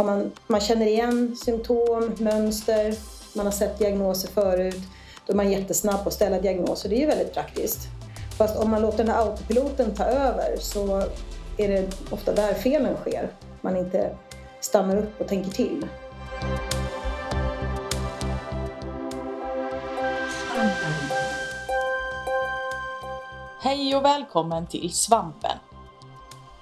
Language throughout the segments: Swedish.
har man, man känner igen symptom, mönster, man har sett diagnoser förut, då är man jättesnabb på att ställa diagnoser. Det är ju väldigt praktiskt. Fast om man låter den här autopiloten ta över så är det ofta där felen sker. Man inte stannar upp och tänker till. Hej och välkommen till Svampen!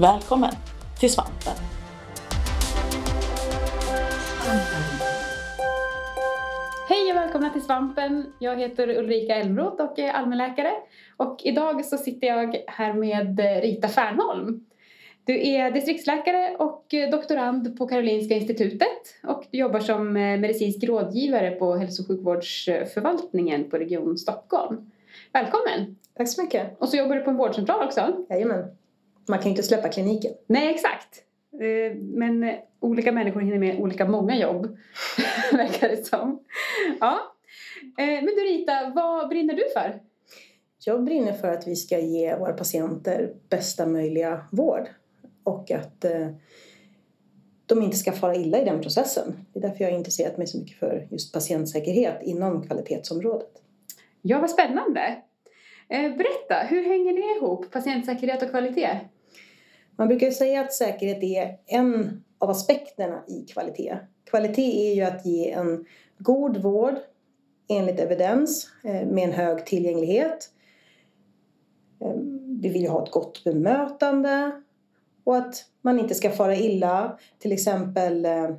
Välkommen till Svampen! Hej och välkomna till Svampen! Jag heter Ulrika Elmroth och är allmänläkare. Och idag så sitter jag här med Rita Fernholm. Du är distriktsläkare och doktorand på Karolinska institutet och du jobbar som medicinsk rådgivare på hälso och sjukvårdsförvaltningen på Region Stockholm. Välkommen! Tack så mycket. Och så jobbar du på en vårdcentral också? Jajamän. Man kan ju inte släppa kliniken. Nej, exakt. Eh, men olika människor hinner med olika många jobb, verkar det som. Ja. Eh, men du Rita, vad brinner du för? Jag brinner för att vi ska ge våra patienter bästa möjliga vård och att eh, de inte ska fara illa i den processen. Det är därför jag har intresserat mig så mycket för just patientsäkerhet inom kvalitetsområdet. Ja, vad spännande! Berätta, hur hänger det ihop, patientsäkerhet och kvalitet? Man brukar säga att säkerhet är en av aspekterna i kvalitet. Kvalitet är ju att ge en god vård enligt evidens eh, med en hög tillgänglighet. Eh, vi vill ju ha ett gott bemötande och att man inte ska fara illa. Till exempel eh,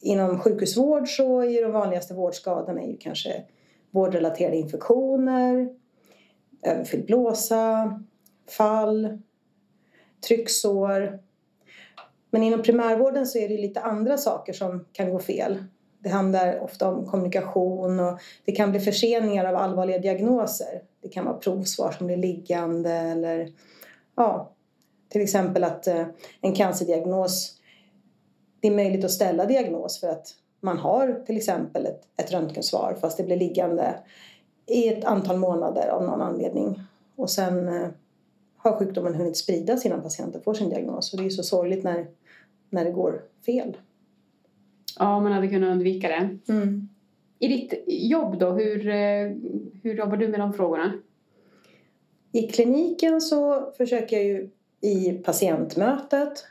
inom sjukhusvård så är ju de vanligaste vårdskadorna ju kanske vårdrelaterade infektioner, överfylld blåsa, fall, trycksår. Men inom primärvården så är det lite andra saker som kan gå fel. Det handlar ofta om kommunikation och det kan bli förseningar av allvarliga diagnoser. Det kan vara provsvar som blir liggande eller ja, till exempel att eh, en cancerdiagnos det är möjligt att ställa diagnos för att man har till exempel ett, ett röntgensvar fast det blir liggande i ett antal månader av någon anledning. Och sen eh, har sjukdomen hunnit spridas innan patienten får sin diagnos. Och det är ju så sorgligt när, när det går fel. Ja, man hade kunnat undvika det. Mm. I ditt jobb då, hur, eh, hur jobbar du med de frågorna? I kliniken så försöker jag ju i patientmötet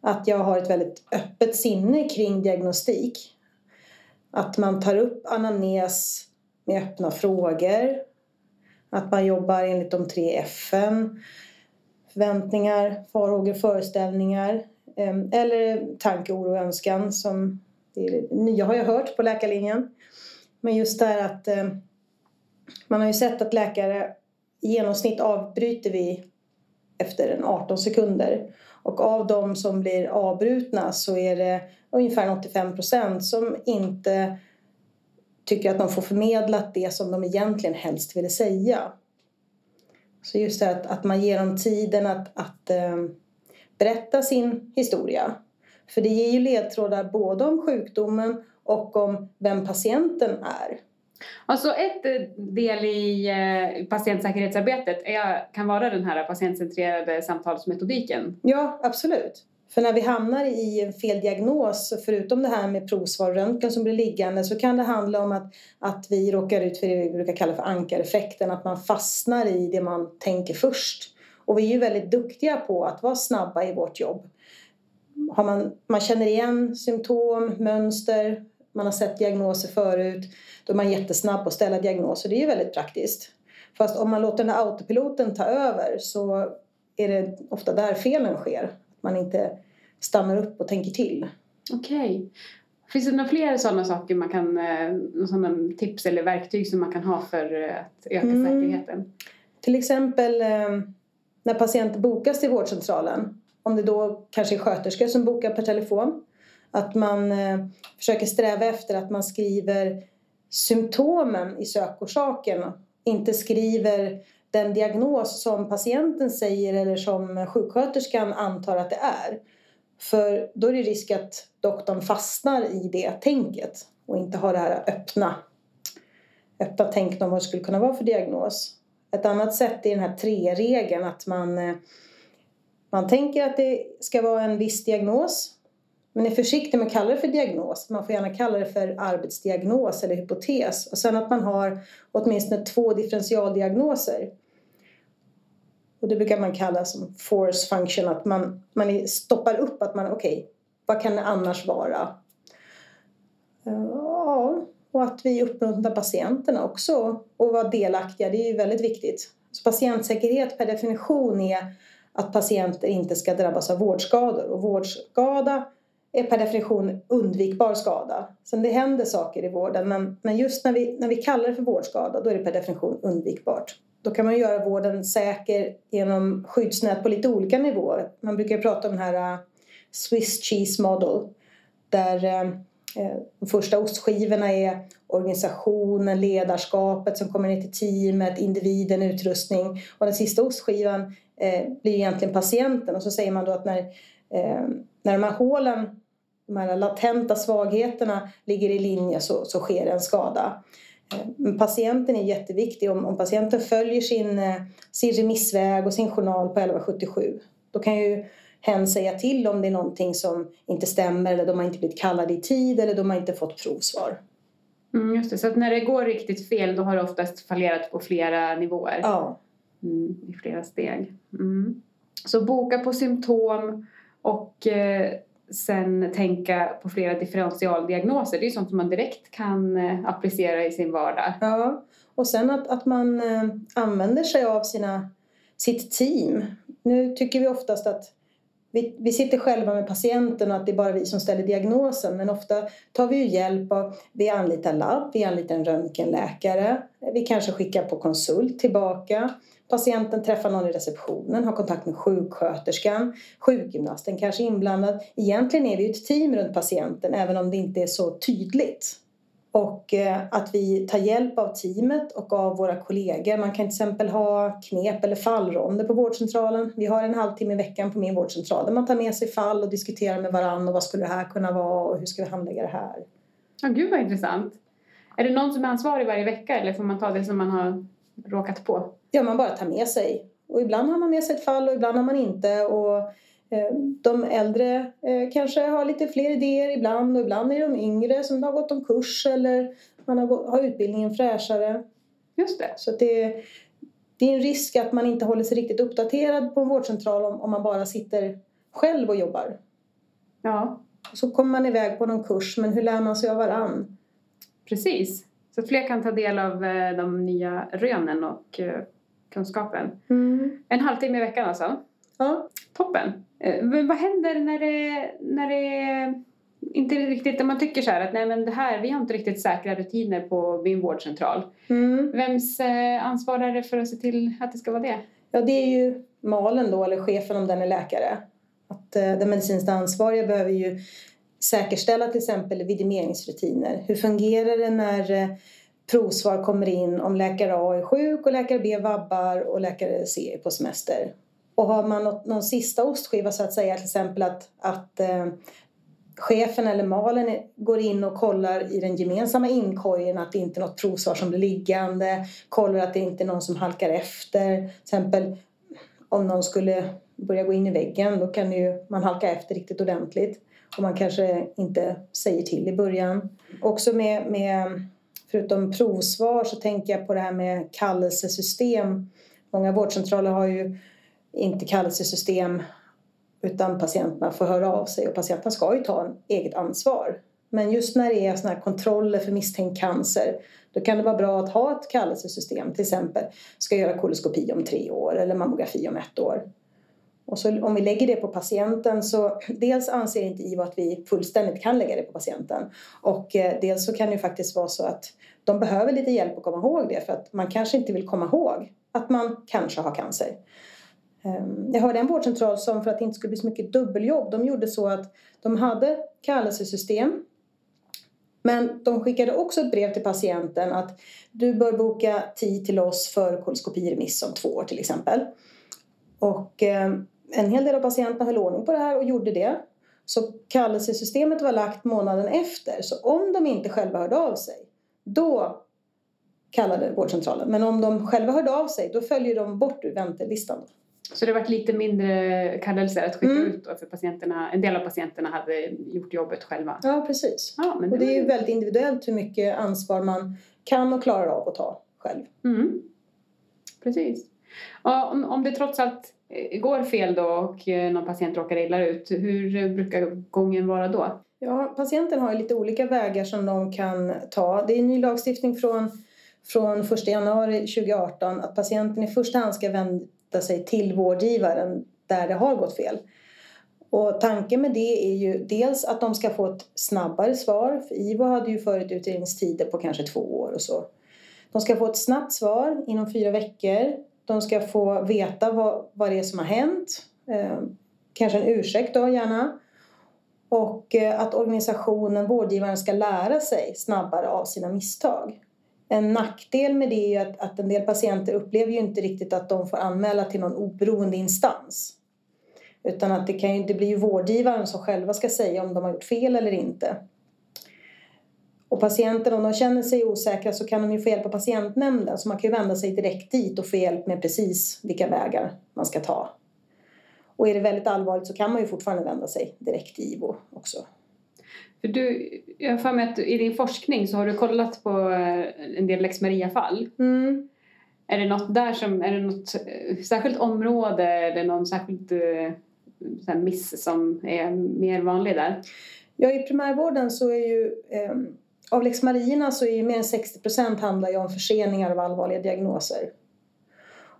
att jag har ett väldigt öppet sinne kring diagnostik. Att man tar upp anamnes med öppna frågor att man jobbar enligt de tre F'n. Förväntningar, farhågor, föreställningar. Ehm, eller tanke, oro och önskan som det nya har jag hört på läkarlinjen. Men just det här att ehm, man har ju sett att läkare i genomsnitt avbryter vi efter 18 sekunder. Och av de som blir avbrutna så är det ungefär 85 procent som inte tycker att de får förmedlat det som de egentligen helst ville säga. Så just det att, att man ger dem tiden att, att äh, berätta sin historia. För det ger ju ledtrådar både om sjukdomen och om vem patienten är. Alltså ett eh, del i eh, patientsäkerhetsarbetet är, kan vara den här patientcentrerade samtalsmetodiken. Ja, absolut. För när vi hamnar i en fel diagnos, förutom det här med provsvar och röntgen som blir liggande, så kan det handla om att, att vi råkar ut för det vi brukar kalla för ankareffekten, att man fastnar i det man tänker först. Och vi är ju väldigt duktiga på att vara snabba i vårt jobb. Har man, man känner igen symptom, mönster, man har sett diagnoser förut, då är man jättesnabb på att ställa diagnoser. Det är ju väldigt praktiskt. Fast om man låter den här autopiloten ta över så är det ofta där felen sker man inte stannar upp och tänker till. Okej. Okay. Finns det några fler sådana saker man kan, eh, sådana tips eller verktyg som man kan ha för eh, att öka mm. säkerheten? Till exempel eh, när patienter bokas till vårdcentralen. Om det då kanske är sköterskor som bokar per telefon. Att man försöker sträva efter att man skriver symptomen i sökorsaken. Inte skriver den diagnos som patienten säger eller som sjuksköterskan antar att det är. För då är det risk att doktorn fastnar i det tänket och inte har det här öppna, öppna tänket om vad det skulle kunna vara för diagnos. Ett annat sätt är den här tre-regeln att man, eh, man tänker att det ska vara en viss diagnos men är försiktig med att kalla det för diagnos. Man får gärna kalla det för arbetsdiagnos eller hypotes. Och sen att man har åtminstone två differentialdiagnoser. Och det brukar man kalla som force function, att man, man stoppar upp att man, okej, okay, vad kan det annars vara? Ja, och att vi uppmuntrar patienterna också och vara delaktiga, det är ju väldigt viktigt. Så patientsäkerhet per definition är att patienter inte ska drabbas av vårdskador och vårdskada är per definition undvikbar skada. Sen det händer saker i vården men, men just när vi, när vi kallar det för vårdskada då är det per definition undvikbart. Då kan man göra vården säker genom skyddsnät på lite olika nivåer. Man brukar prata om den här äh, Swiss cheese model där äh, äh, de första ostskivorna är organisationen, ledarskapet som kommer ner till teamet, individen, utrustning och den sista ostskivan blir egentligen patienten och så säger man då att när när de här hålen de här latenta svagheterna ligger i linje så, så sker en skada. Eh, patienten är jätteviktig. Om, om patienten följer sin, eh, sin remissväg och sin journal på 1177 då kan ju hen säga till om det är någonting som inte stämmer eller de har inte blivit kallade i tid eller de har inte fått provsvar. Mm, just det, så när det går riktigt fel då har det oftast fallerat på flera nivåer? Ja. Mm, I flera steg. Mm. Så boka på symptom och eh, sen tänka på flera differentialdiagnoser. Det är ju sånt som man direkt kan eh, applicera i sin vardag. Ja, och sen att, att man eh, använder sig av sina, sitt team. Nu tycker vi oftast att vi, vi sitter själva med patienten och att det är bara vi som ställer diagnosen men ofta tar vi ju hjälp av, vi anlitar labb, vi anlitar en röntgenläkare, vi kanske skickar på konsult tillbaka Patienten träffar någon i receptionen, har kontakt med sjuksköterskan, sjukgymnasten kanske är inblandad. Egentligen är vi ju ett team runt patienten även om det inte är så tydligt. Och eh, att vi tar hjälp av teamet och av våra kollegor. Man kan till exempel ha knep eller fallronder på vårdcentralen. Vi har en halvtimme i veckan på min vårdcentral där man tar med sig fall och diskuterar med varandra och vad skulle det här kunna vara och hur ska vi handlägga det här. Ja, gud vad intressant. Är det någon som är ansvarig varje vecka eller får man ta det som man har råkat på? Ja, man bara tar med sig. Och ibland har man med sig ett fall och ibland har man inte. Och de äldre eh, kanske har lite fler idéer ibland och ibland är de yngre som har gått om kurs eller man har, utbildningen fräschare. Just det. Så det, det är en risk att man inte håller sig riktigt uppdaterad på en vårdcentral om, om man bara sitter själv och jobbar. Ja. Så kommer man iväg på någon kurs, men hur lär man sig av varann? Precis. Så att fler kan ta del av eh, de nya rönen och eh, kunskapen. Mm. En halvtimme i veckan alltså? Ja. Toppen! Eh, men vad händer när det, när det inte riktigt, när man tycker så här att nej men det här, vi har inte riktigt säkra rutiner på min vårdcentral. Mm. Vems ansvar är det för att se till att det ska vara det? Ja, det är ju malen då, eller chefen om den är läkare. Att den medicinskt ansvariga behöver ju säkerställa till exempel vidimeringsrutiner. Hur fungerar det när eh, provsvar kommer in om läkare A är sjuk och läkare B vabbar och läkare C är på semester? Och har man något, någon sista ostskiva så att säga, till exempel att, att eh, chefen eller malen går in och kollar i den gemensamma inkorgen att det inte är något provsvar som blir liggande, kollar att det inte är någon som halkar efter. Till exempel om någon skulle börja gå in i väggen då kan ju man halka efter riktigt ordentligt och man kanske inte säger till i början. Också med, med förutom provsvar så tänker jag på det här med kallelsesystem. Många vårdcentraler har ju inte kallelsesystem utan patienterna får höra av sig och patienterna ska ju ta en eget ansvar. Men just när det är såna här kontroller för misstänkt cancer då kan det vara bra att ha ett kallelsesystem. Till exempel ska göra koloskopi om tre år eller mammografi om ett år. Och så om vi lägger det på patienten så dels anser inte IVO att vi fullständigt kan lägga det på patienten. Och eh, dels så kan det ju faktiskt vara så att de behöver lite hjälp att komma ihåg det för att man kanske inte vill komma ihåg att man kanske har cancer. Ehm, jag hörde en vårdcentral som för att det inte skulle bli så mycket dubbeljobb, de gjorde så att de hade kallelsesystem men de skickade också ett brev till patienten att du bör boka tid till oss för koloskopiremiss om två år till exempel. Och ehm, en hel del av patienterna höll ordning på det här och gjorde det. Så kallelsesystemet var lagt månaden efter. Så om de inte själva hörde av sig, då kallade vårdcentralen. Men om de själva hörde av sig, då följer de bort ur väntelistan. Så det varit lite mindre kallelser att skicka mm. ut för patienterna. En del av patienterna hade gjort jobbet själva. Ja, precis. Ja, men det och det är ju väldigt individuellt hur mycket ansvar man kan och klarar av att ta själv. Mm. Precis. Och om, om det trots allt eh, går fel då och eh, någon patient råkar illa ut, hur brukar gången vara då? Ja, patienten har ju lite olika vägar som de kan ta. Det är ny lagstiftning från, från 1 januari 2018 att patienten i första hand ska vända sig till vårdgivaren där det har gått fel. Och tanken med det är ju dels att de ska få ett snabbare svar. För IVO hade ju förut utredningstider på kanske två år och så. De ska få ett snabbt svar inom fyra veckor. De ska få veta vad, vad det är som har hänt. Eh, kanske en ursäkt då gärna. Och eh, att organisationen, vårdgivaren, ska lära sig snabbare av sina misstag. En nackdel med det är att, att en del patienter upplever ju inte riktigt att de får anmäla till någon oberoende instans. Utan att det, kan ju, det blir ju vårdgivaren som själva ska säga om de har gjort fel eller inte. Och patienten, om de känner sig osäkra så kan de ju få hjälp av patientnämnden. Så man kan ju vända sig direkt dit och få hjälp med precis vilka vägar man ska ta. Och är det väldigt allvarligt så kan man ju fortfarande vända sig direkt till IVO också. För du, jag har för mig att i din forskning så har du kollat på eh, en del lex Maria-fall. Mm. Är det något där som, är det något eh, särskilt område eller någon särskild eh, miss som är mer vanlig där? Ja, i primärvården så är ju eh, av lex Marierna så är ju mer än 60 procent handlar ju om förseningar av allvarliga diagnoser.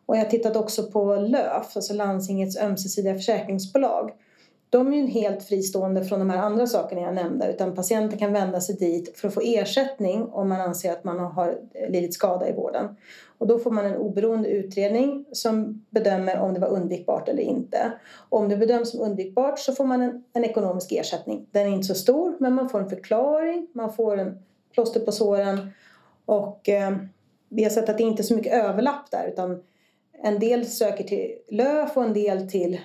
Och jag har tittat också på LÖF, alltså Landstingets ömsesidiga försäkringsbolag de är ju helt fristående från de här andra sakerna jag nämnde utan patienten kan vända sig dit för att få ersättning om man anser att man har lidit skada i vården. Och då får man en oberoende utredning som bedömer om det var undvikbart eller inte. Och om det bedöms som undvikbart så får man en, en ekonomisk ersättning. Den är inte så stor men man får en förklaring, man får en plåster på såren och eh, vi har sett att det inte är så mycket överlapp där utan en del söker till LÖF och en del till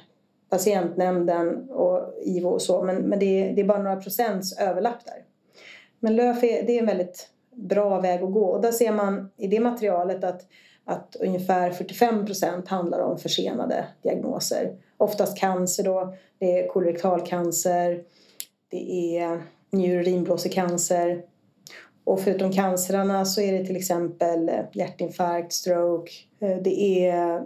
patientnämnden och IVO och så. Men, men det, är, det är bara några procents överlapp där. Men LÖF är, det är en väldigt bra väg att gå. Och där ser man i det materialet att, att ungefär 45 procent handlar om försenade diagnoser. Oftast cancer då, det är kolorektalcancer, det är njur och urinblåsecancer. Och förutom cancerna så är det till exempel hjärtinfarkt, stroke, eh, det är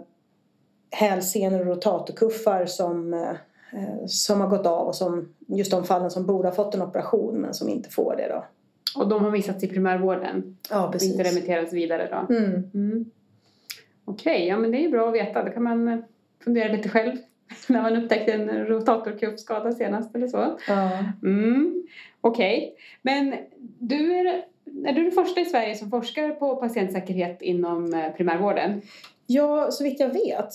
hälsenor och rotatorkuffar som, eh, som har gått av och som just de fallen som borde ha fått en operation men som inte får det då. Och de har missats i primärvården? Ja, precis. Och inte remitterats vidare då? Mm. Mm. Okej, okay, ja men det är ju bra att veta. Då kan man eh, fundera lite själv när man upptäckte en rotatorkuffskada senast eller så. Ja. Mm. Okej, okay. men du är, är du den första i Sverige som forskar på patientsäkerhet inom eh, primärvården? Ja, så vitt jag vet.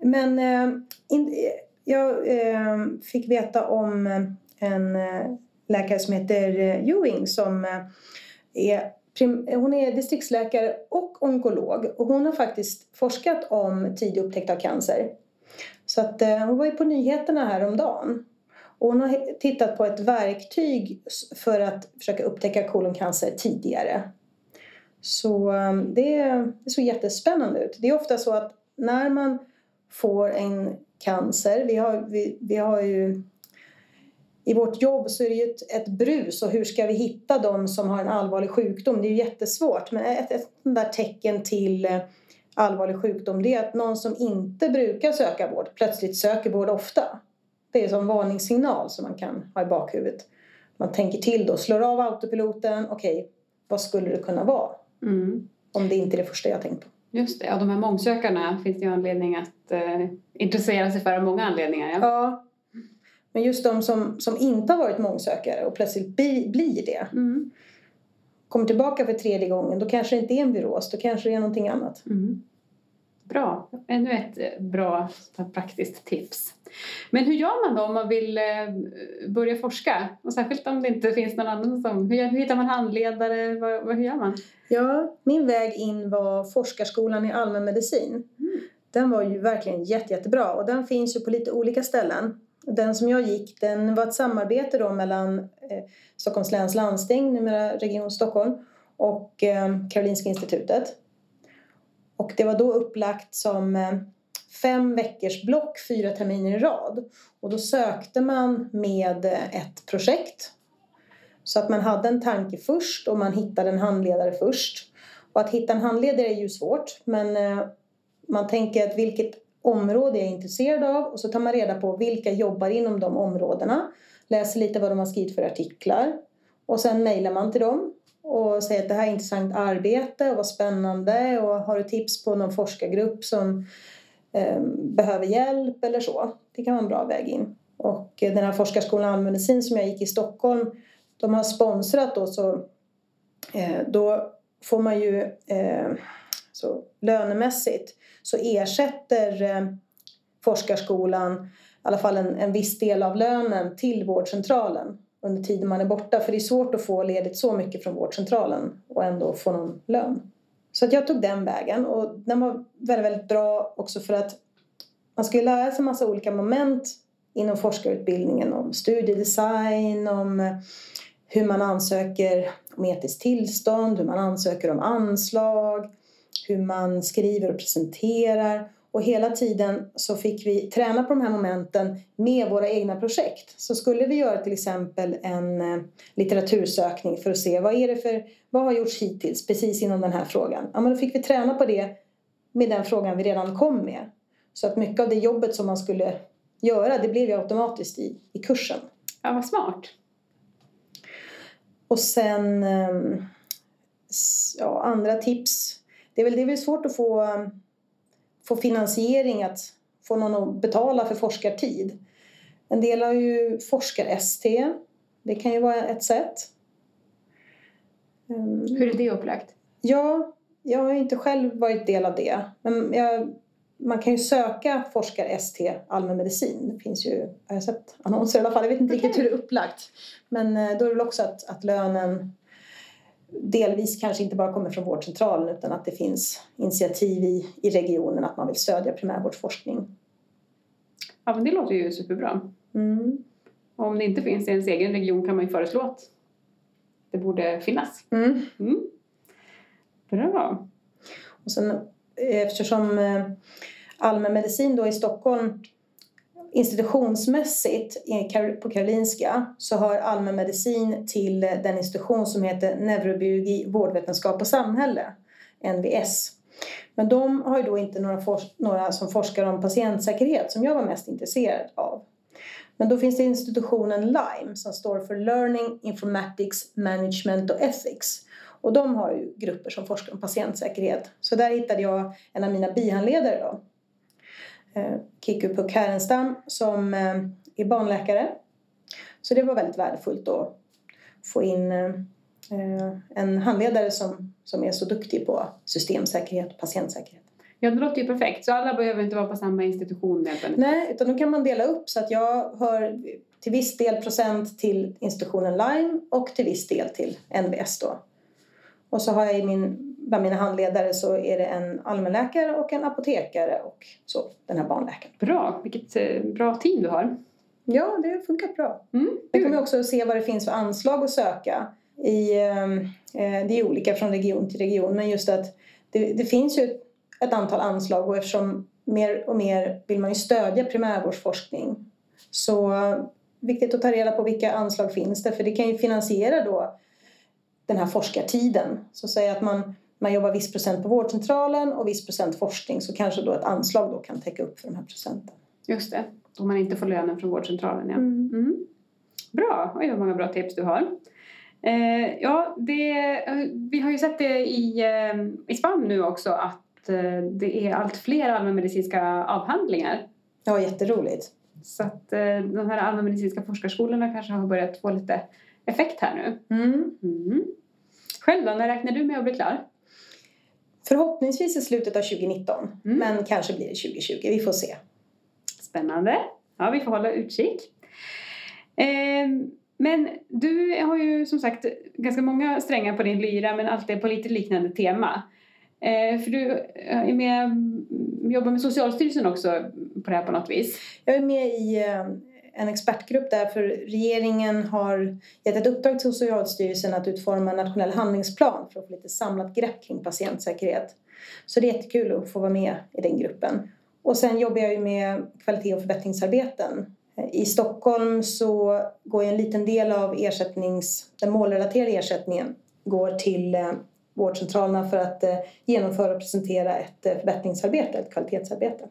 Men eh, in, eh, jag eh, fick veta om eh, en eh, läkare som heter eh, Ewing som eh, är hon är distriktsläkare och onkolog och hon har faktiskt forskat om tidig upptäckt av cancer. Så att eh, hon var ju på nyheterna häromdagen. Och hon har tittat på ett verktyg för att försöka upptäcka koloncancer tidigare. Så det, det såg jättespännande ut. Det är ofta så att när man får en cancer. Vi har, vi, vi har ju i vårt jobb så är det ju ett, ett brus och hur ska vi hitta de som har en allvarlig sjukdom? Det är ju jättesvårt men ett, ett där tecken till eh, allvarlig sjukdom det är att någon som inte brukar söka vård plötsligt söker vård ofta. Det är som varningssignal som man kan ha i bakhuvudet. Man tänker till då, slår av autopiloten, okej, okay, vad skulle det kunna vara? Mm. Om det inte är det första jag tänkt på. Just det, ja de här mångsökarna finns det ju anledning att eh, intressera sig för av många anledningar. Ja. ja. Men just de som, som inte har varit mångsökare och plötsligt bli, blir det. Mm. Kommer tillbaka för tredje gången, då kanske det inte är en viros, då kanske det är någonting annat. Mm. Bra, ännu ett eh, bra praktiskt tips. Men hur gör man då om man vill eh, börja forska? Och särskilt om det inte finns någon annan som... Hur, hur hittar man handledare? Vad, hur gör man? Ja, min väg in var forskarskolan i allmänmedicin. Mm. Den var ju verkligen jätte, jättebra och den finns ju på lite olika ställen. Den som jag gick, den var ett samarbete då mellan eh, Stockholms läns landsting, numera Region Stockholm, och eh, Karolinska institutet. Och det var då upplagt som fem veckors block, fyra terminer i rad. Och då sökte man med ett projekt. Så att man hade en tanke först och man hittade en handledare först. Och att hitta en handledare är ju svårt men eh, man tänker att vilket område jag är intresserad av och så tar man reda på vilka jobbar inom de områdena. Läser lite vad de har skrivit för artiklar och sen mejlar man till dem och säger att det här är intressant arbete och vad spännande och har du tips på någon forskargrupp som Eh, behöver hjälp eller så. Det kan vara en bra väg in. Och eh, den här forskarskolan allmänmedicin som jag gick i Stockholm de har sponsrat då så eh, då får man ju så lönemässigt så ersätter forskarskolan i alla fall en, en viss del av lönen till vårdcentralen under tiden man är borta. För det är svårt att få ledigt så mycket från vårdcentralen och ändå få någon lön. Så att jag tog den vägen och den var väldigt, väldigt bra också för att man ska ju lära sig en massa olika moment inom forskarutbildningen om studiedesign, om hur man ansöker om etiskt tillstånd, hur man ansöker om anslag, hur man skriver och presenterar. Och hela tiden så fick vi träna på de här momenten med våra egna projekt. Så skulle vi göra till exempel en eh, litteratursökning för att se vad är det för, vad har gjorts hittills precis inom den här frågan. Ja men då fick vi träna på det med den frågan vi redan kom med. Så att mycket av det jobbet som man skulle göra det blev ju automatiskt i, i kursen. Ja vad smart. Och sen ehm, ja, andra tips. Det är väl, det är väl svårt att få få finansiering att få någon att betala för forskartid. En del har ju forskar-ST. Det kan ju vara ett sätt. Ehm, Hur är det upplagt? Ja, jag har inte själv varit del av det. Men jag, man kan ju söka forskar-ST allmänmedicin. Det finns ju, jag har sett annonser i alla fall. Jag vet inte okay. riktigt hur det är upplagt. Men eh, då är det väl också att, att lönen delvis kanske inte bara kommer från vårdcentralen utan att det finns initiativ i, i regionen att man vill stödja primärvårdsforskning. Ja, men det låter ju superbra. Mm. Om det inte finns i ens egen region kan man ju föreslå att det borde finnas. Mm. Mm. Bra. Och sen eftersom eh, allmänmedicin då i Stockholm institutionsmässigt på Karolinska så hör allmänmedicin till den institution som heter neurobiologi, vårdvetenskap och samhälle, NVS. Men de har ju då inte några, några som forskar om patientsäkerhet som jag var mest intresserad av. Men då finns det institutionen LIME som står för Learning Informatics Management och Ethics. Och de har ju grupper som forskar om patientsäkerhet. Så där hittade jag en av mina bihandledare då, Kiku Puck Härenstam som eh, är barnläkare. Så det var väldigt värdefullt att få in eh, en handledare som, som är så duktig på systemsäkerhet och patientsäkerhet. Ja, det låter ju perfekt. Så alla behöver inte vara på samma institution? Nej, utan då kan man dela upp så att jag hör till viss del procent till institutionen Lime och till viss del till NBS då. Och så har jag i min bland mina handledare så är det en allmänläkare och en apotekare och så den här barnläkaren. Bra, vilket eh, bra team du har. Ja, det har funkat bra. Mm. Där kan vi också se vad det finns för anslag att söka. I, ehm, eh, det är olika från region till region men just att det, det finns ju ett antal anslag och eftersom mer och mer vill man ju stödja primärvårdsforskning så viktigt att ta reda på vilka anslag finns det för det kan ju finansiera då den här forskartiden. Så säg att man man jobbar viss procent på vårdcentralen och viss procent forskning så kanske då ett anslag då kan täcka upp för de här procenten. Just det, om man inte får lönen från vårdcentralen. Ja. Mm. Mm. Bra, oj vad många bra tips du har. Eh, ja, det, vi har ju sett det i, eh, i SPAM nu också att eh, det är allt fler allmänmedicinska avhandlingar. Ja, jätteroligt. Så att eh, de här allmänmedicinska forskarskolorna kanske har börjat få lite effekt här nu. Mm. Mm. Själv då, när räknar du med att bli klar? Förhoppningsvis i slutet av 2019, mm. men kanske blir det 2020. Vi får se. Spännande. Ja, vi får hålla utkik. Eh, men du har ju som sagt ganska många strängar på din lyra men alltid på lite liknande tema. Eh, för du är med, jobbar med Socialstyrelsen också på det här på något vis. Jag är med i eh, en expertgrupp där för regeringen har gett ett uppdrag till Socialstyrelsen att utforma en nationell handlingsplan för att få lite samlat grepp kring patientsäkerhet. Så det är jättekul att få vara med i den gruppen. Och sen jobbar jag ju med kvalitet och förbättringsarbeten. I Stockholm så går en liten del av ersättnings, den målrelaterade ersättningen går till eh, vårdcentralerna för att eh, genomföra och presentera ett eh, förbättringsarbete, ett kvalitetsarbete.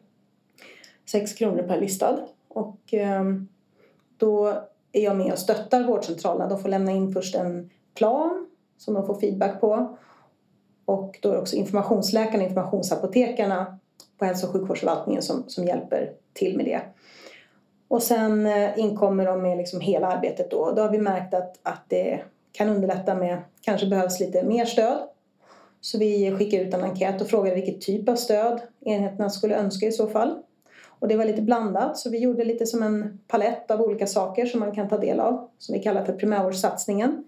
6 kronor per listad. Och ehm, då är jag med och stöttar vårdcentralerna. De får lämna in först en plan som de får feedback på. Och då är det också informationsläkarna, och informationsapotekarna på hälso och sjukvårdsförvaltningen som, som hjälper till med det. Och sen eh, inkommer de med liksom hela arbetet då. Då har vi märkt att, att det kan underlätta med, kanske behövs lite mer stöd. Så vi skickar ut en enkät och frågar vilket typ av stöd enheterna skulle önska i så fall. Och det var lite blandat så vi gjorde lite som en palett av olika saker som man kan ta del av som vi kallar för primärvårdssatsningen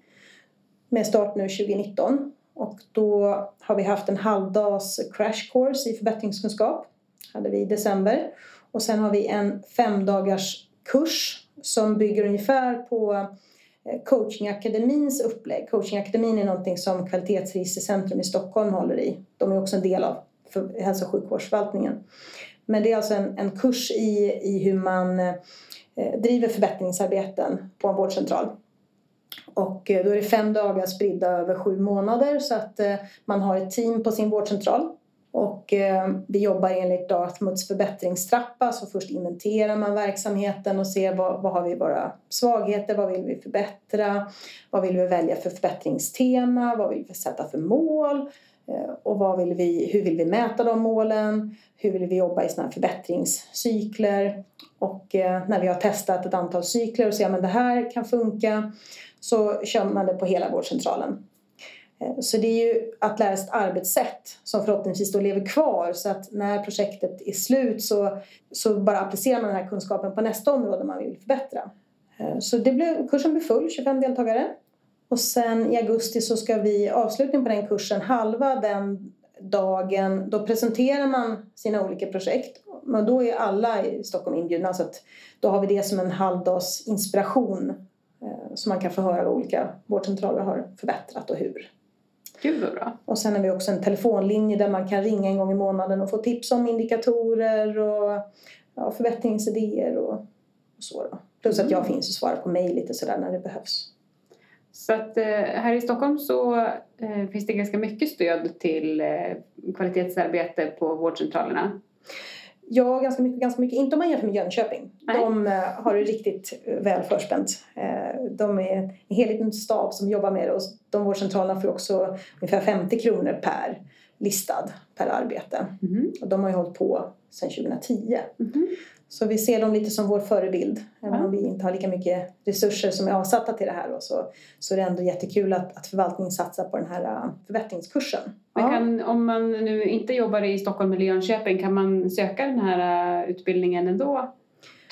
med start nu 2019. Och då har vi haft en halvdags crash course i förbättringskunskap hade vi i december. Och sen har vi en femdagars kurs som bygger ungefär på eh, coachingakademins upplägg. Coachingakademin är någonting som Kvalitetsregistercentrum i Stockholm håller i. De är också en del av hälso och sjukvårdsförvaltningen. Men det är alltså en, en kurs i, i hur man eh, driver förbättringsarbeten på en vårdcentral. Och eh, då är det fem dagar spridda över sju månader så att eh, man har ett team på sin vårdcentral. Och eh, vi jobbar enligt Dartmouths förbättringstrappa så först inventerar man verksamheten och ser vad, vad har vi våra svagheter, vad vill vi förbättra, vad vill vi välja för förbättringstema, vad vill vi sätta för mål Eh, och vad vill vi, hur vill vi mäta de målen, hur vill vi jobba i såna här förbättringscykler och eh, när vi har testat ett antal cykler och ser att det här kan funka så kör man det på hela vårdcentralen. Eh, så det är ju att lära sig ett arbetssätt som förhoppningsvis då lever kvar så att när projektet är slut så, så bara applicerar man den här kunskapen på nästa område man vill förbättra. Eh, så det blev, kursen blev full, 25 deltagare. Och sen i augusti så ska vi avslutning på den kursen, halva den dagen, då presenterar man sina olika projekt. Men då är alla i Stockholm inbjudna så att då har vi det som en halvdags inspiration Eh, så man kan få höra vad olika vårdcentraler har förbättrat och hur. Gud vad bra. Och sen har vi också en telefonlinje där man kan ringa en gång i månaden och få tips om indikatorer och ja, förbättringsidéer och, och så. Då. Plus mm. att jag mm. finns och svarar på mejl lite sådär när det behövs. Så att eh, här i Stockholm så eh, finns det ganska mycket stöd till eh, kvalitetsarbete på vårdcentralerna. Ja, ganska mycket, ganska mycket. Inte om man jämför med Jönköping. Nej. De har det riktigt väl förspänt. De är en hel liten stab som jobbar med det och de vårdcentralerna får också ungefär 50 kronor per listad per arbete. Mm. Och de har ju hållit på sedan 2010. Mm. Så vi ser dem lite som vår förebild. Även om vi inte har lika mycket resurser som är avsatta till det här då, så, så är det ändå jättekul att, att förvaltningen satsar på den här uh, förbättringskursen. Men kan, om man nu inte jobbar i Stockholm eller Jönköping, kan man söka den här uh, utbildningen ändå,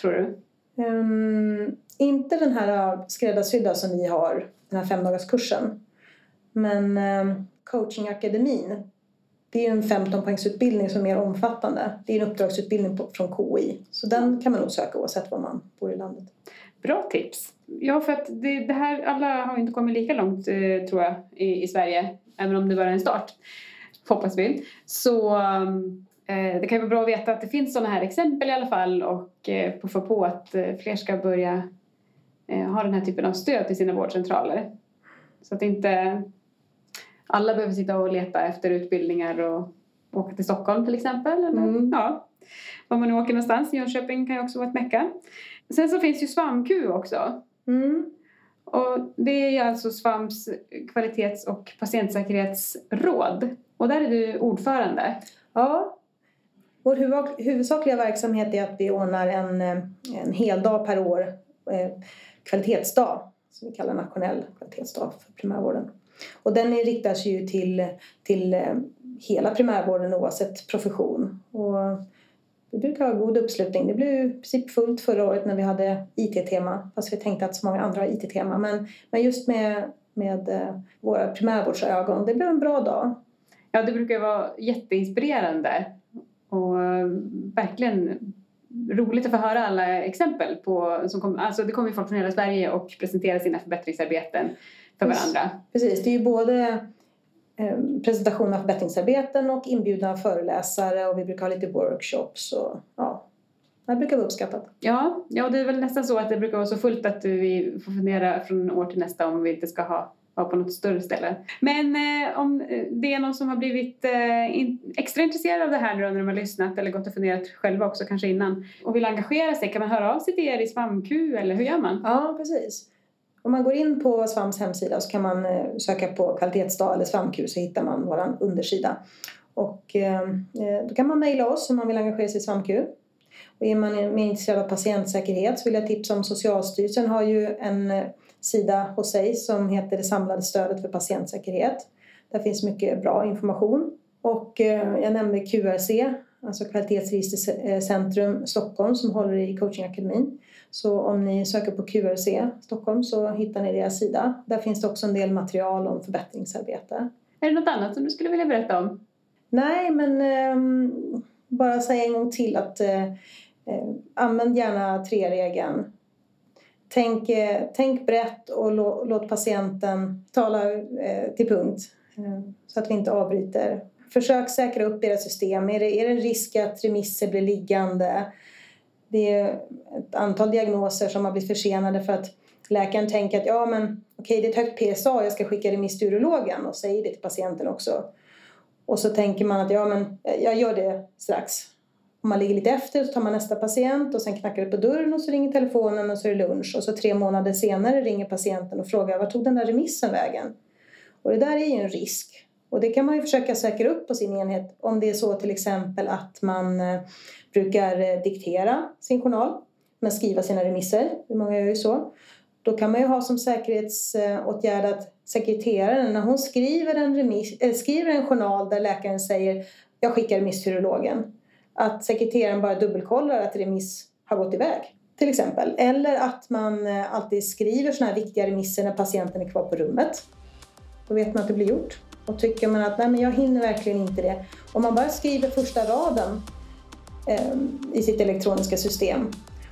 tror du? Um, inte den här uh, skräddarsydda som vi har, den här femdagarskursen. Men um, coachingakademin det är en 15 poängsutbildning som är mer omfattande. Det är en uppdragsutbildning på, från KI. Så den kan man nog söka oavsett var man bor i landet. Bra tips! Ja, för att det, det här, alla har inte kommit lika långt eh, tror jag i, i Sverige, även om det bara är en start, hoppas vi. Så eh, eh det kan vara bra att veta att det finns sådana här exempel i alla fall och eh, få på att eh, fler ska börja eh, ha den här typen av stöd till sina vårdcentraler. Så att inte alla behöver sitta och leta efter utbildningar och åka till Stockholm till exempel. Eller, mm. ja, var man nu åker någonstans. Jönköping kan ju också vara ett mecka. Sen så finns ju SVAMQ också. Mm. Och det är alltså SVAMs kvalitets och patientsäkerhetsråd. Och där är du ordförande. Ja. Vår huvudsakliga verksamhet är att vi ordnar en, en hel dag per år, eh, kvalitetsdag, som vi kallar nationell kvalitetsdag för primärvården. Och den riktar sig ju till, till eh, hela primärvården oavsett profession. Och vi brukar ha god uppslutning. Det blev ju i princip fullt förra året när vi hade IT-tema, fast vi tänkte att så många andra har IT-tema. Men, men just med, med eh, våra primärvårdsögon, det blev en bra dag. Ja, det brukar vara jätteinspirerande och eh, verkligen roligt att få höra alla exempel på, som kom, alltså det kommer ju folk från hela Sverige och presenterar sina förbättringsarbeten för varandra. Precis, det är ju både eh, presentation av förbättringsarbeten och inbjudna föreläsare och vi brukar ha lite workshops och ja, det brukar vara uppskattat. Ja, ja, det är väl nästan så att det brukar vara så fullt att vi får fundera från år till nästa om vi inte ska ha vara på något större ställe. Men eh, om det är någon som har blivit eh, in, extra intresserad av det här nu när de har lyssnat eller gått och funderat själva också kanske innan och vill engagera sig, kan man höra av sig till er i SVAMQ eller hur gör man? Ja, precis. Om man går in på Svams hemsida så kan man eh, söka på kvalitetsdag eller svampkur så hittar man vår undersida. Och eh, eh, då kan man mejla oss om man vill engagera sig i svampkur. Och är man mer intresserad av patientsäkerhet så vill jag tipsa om Socialstyrelsen har ju en sida hos sig som heter Det samlade stödet för patientsäkerhet. Där finns mycket bra information. Och jag nämnde QRC, alltså Kvalitetsregistercentrum Stockholm som håller i coachingakademin. Så om ni söker på QRC Stockholm så hittar ni deras sida. Där finns det också en del material om förbättringsarbete. Är det något annat som du skulle vilja berätta om? Nej, men eh, bara säga en gång till att eh använd gärna tre-regeln tänk, eh, tänk brett och låt patienten tala eh, till punkt så att vi inte avbryter. Försök säkra upp era system. Är det, är det en risk att remisser blir liggande? Det är ett antal diagnoser som har blivit försenade för att läkaren tänker att ja men okej det är ett högt PSA, jag ska skicka remiss till urologen och säger det till patienten också. Och så tänker man att ja men jag gör det strax. Om man ligger lite efter så tar man nästa patient och sen knackar det på dörren och så ringer telefonen och så är det lunch. Och så tre månader senare ringer patienten och frågar var tog den där remissen vägen? Och det där är ju en risk. Och det kan man ju försöka säkra upp på sin enhet om det är så till exempel att man eh, brukar eh, diktera sin journal men skriva sina remisser. Många gör ju så. Då kan man ju ha som säkerhetsåtgärd att sekreteraren när hon skriver en, remiss, äh, eh, skriver en journal där läkaren säger jag skickar remiss till urologen att sekreteraren bara dubbelkollar att remiss har gått iväg. Till exempel. Eller att man alltid skriver sådana här viktiga remisser när patienten är kvar på rummet. Då vet man att det blir gjort. Och tycker man att nej men jag hinner verkligen inte det. Om man bara skriver första raden eh, i sitt elektroniska system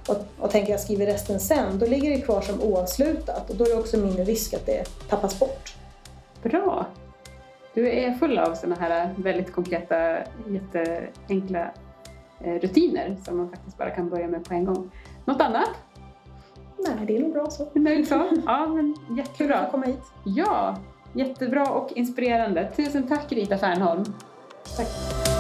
och, och tänker jag skriver resten sen, då ligger det kvar som oavslutat och då är det också mindre risk att det tappas bort. Bra! Du är full av sådana här väldigt konkreta, jätteenkla Eh, rutiner som man faktiskt bara kan börja med på en gång. Något annat? Nej, det är nog bra så. Nöjd så? Ja, men jättebra. Kul att komma hit. Ja, jättebra och inspirerande. Tusen tack Rita Fernholm. Tack.